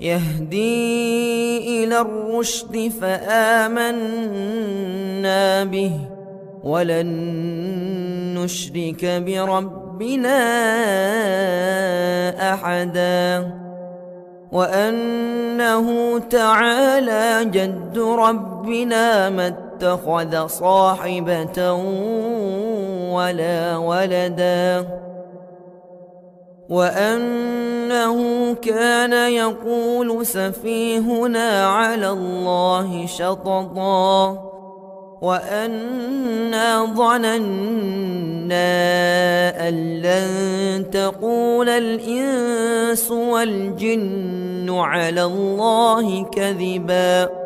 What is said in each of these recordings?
يهدي إلى الرشد فآمنا به ولن نشرك بربنا أحدا وأنه تعالى جد ربنا ما اتخذ صاحبة ولا ولدا وأنه كان يقول سفيهنا على الله شططا وأنا ظننا أن لن تقول الإنس والجن على الله كذبا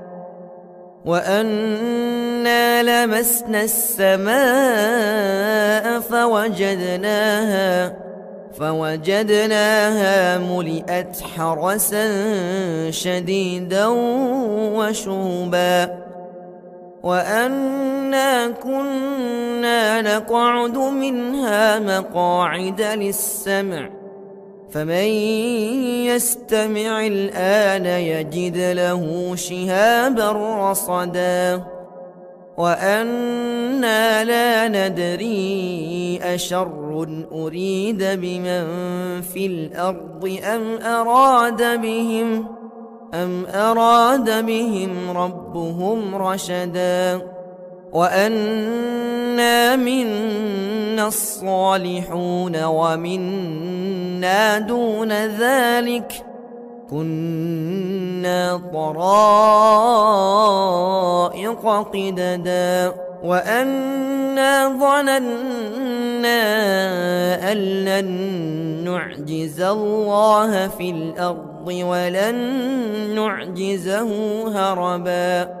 وأنا لمسنا السماء فوجدناها فوجدناها ملئت حرسا شديدا وشوبا وأنا كنا نقعد منها مقاعد للسمع فمن يستمع الآن يجد له شهابا رصدا. وأنا لا ندري أشر أريد بمن في الأرض أم أراد بهم أم أراد بهم ربهم رشدا. وأنا منا الصالحون ومنا دون ذلك كنا طرائق قددا وأنا ظننا أن لن نعجز الله في الأرض ولن نعجزه هربا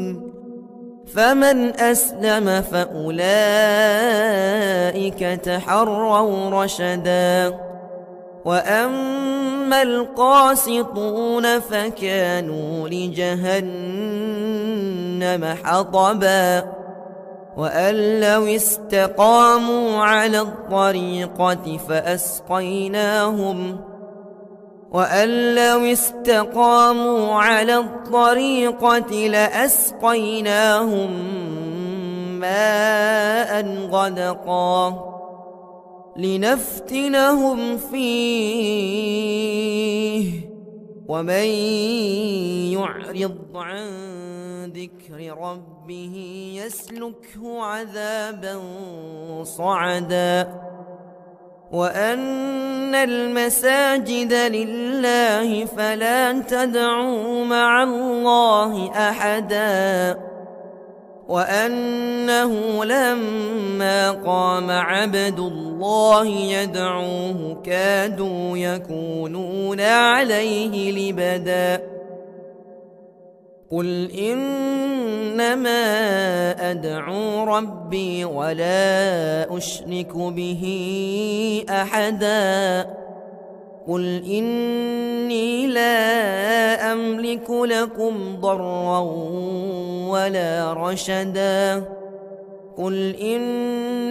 فمن أسلم فأولئك تحروا رشدا. وأما القاسطون فكانوا لجهنم حطبا. وأن لو استقاموا على الطريقة فأسقيناهم وأن لو استقاموا على الطريقة لأسقيناهم ماء غدقا لنفتنهم فيه. ومن يعرض عن ذكر ربه يسلكه عذابا صعدا. وأن المساجد لله فلا تدعوا مع الله أحدا وأنه لما قام عبد الله يدعوه كادوا يكونون عليه لبدا قل إنما أدعو ربي ولا أشرك به أحدا قل إني لا أملك لكم ضرا ولا رشدا قل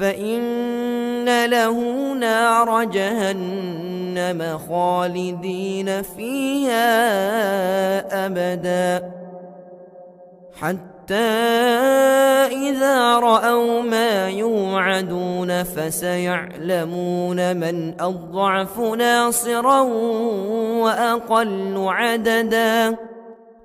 فإن له نار جهنم خالدين فيها أبدا. حتى إذا رأوا ما يوعدون فسيعلمون من أضعف ناصرا وأقل عددا.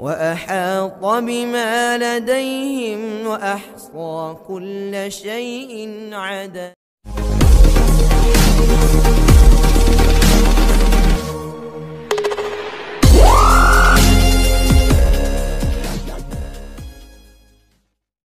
وأحاط بما لديهم وأحصى كل شيء عدا